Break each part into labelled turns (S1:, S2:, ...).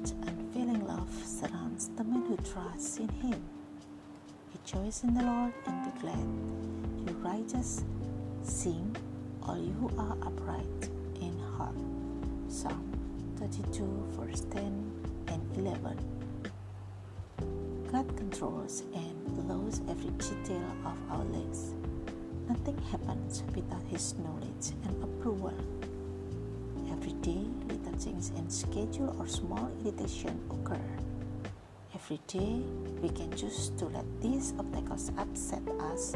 S1: And feeling love surrounds the man who trusts in Him. Rejoice in the Lord and be glad, you righteous, sing, all you who are upright in heart. Psalm 32, verse 10 and 11. God controls and blows every detail of our lives. Nothing happens without His knowledge and approval. And schedule or small irritation occur. Every day, we can choose to let these obstacles upset us,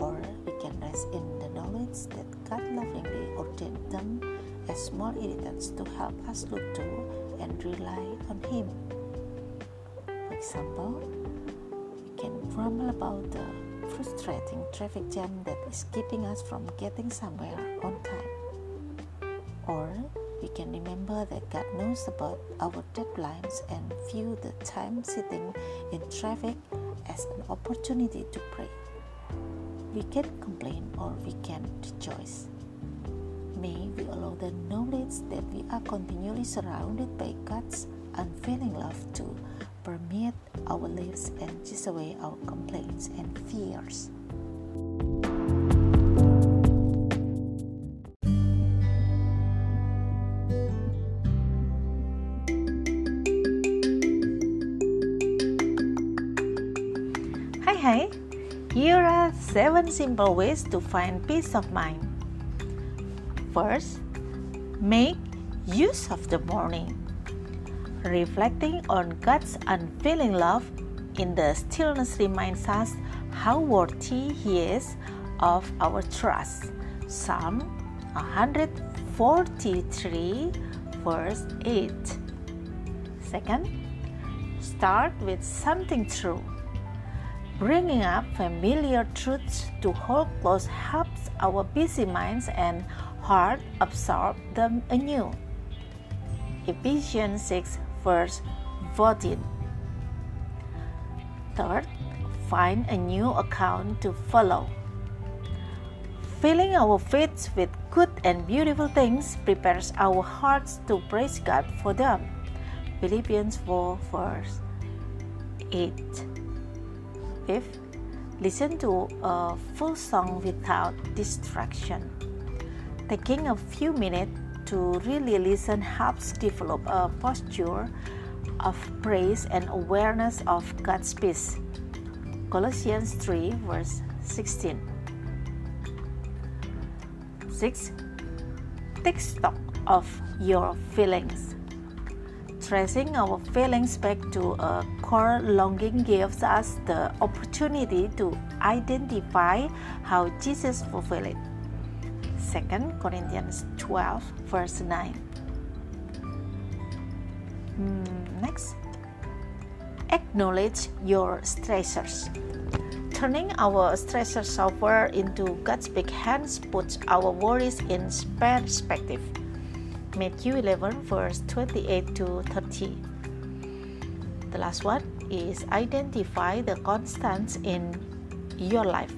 S1: or we can rest in the knowledge that God lovingly ordained them as small irritants to help us look to and rely on Him. For example, we can grumble about the frustrating traffic jam that is keeping us from getting somewhere on time. Or we can remember that God knows about our deadlines and view the time sitting in traffic as an opportunity to pray. We can complain or we can rejoice. May we allow the knowledge that we are continually surrounded by God's unfailing love to permeate our lives and chase away our complaints and fears. Hi! Here are seven simple ways to find peace of mind. First, make use of the morning. Reflecting on God's unfailing love in the stillness reminds us how worthy He is of our trust. Psalm 143, verse 8. Second, start with something true. Bringing up familiar truths to hold close helps our busy minds and heart absorb them anew. Ephesians 6 verse 14. Third, find a new account to follow. Filling our faith with good and beautiful things prepares our hearts to praise God for them. Philippians 4 verse 8. Fifth, listen to a full song without distraction. Taking a few minutes to really listen helps develop a posture of praise and awareness of God's peace. Colossians 3, verse 16. 6. Take stock of your feelings. Tracing our feelings back to a core longing gives us the opportunity to identify how Jesus fulfilled it. 2 Corinthians 12, verse 9. Mm, next, acknowledge your stressors. Turning our stressors over into God's big hands puts our worries in perspective. Matthew 11, verse 28 to 30. The last one is identify the constants in your life.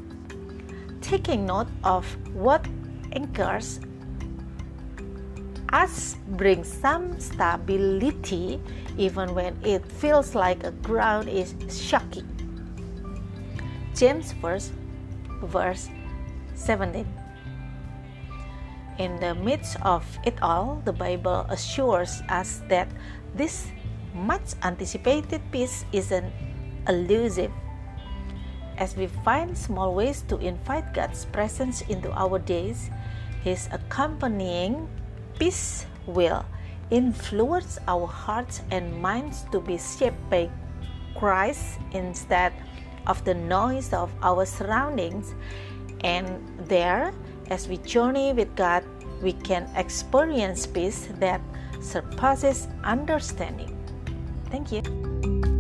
S1: Taking note of what anchors us brings some stability even when it feels like a ground is shaky. James verse, verse 17. In the midst of it all, the Bible assures us that this much anticipated peace isn't elusive. As we find small ways to invite God's presence into our days, His accompanying peace will influence our hearts and minds to be shaped by Christ instead of the noise of our surroundings. And there, as we journey with God, we can experience peace that surpasses understanding. Thank you.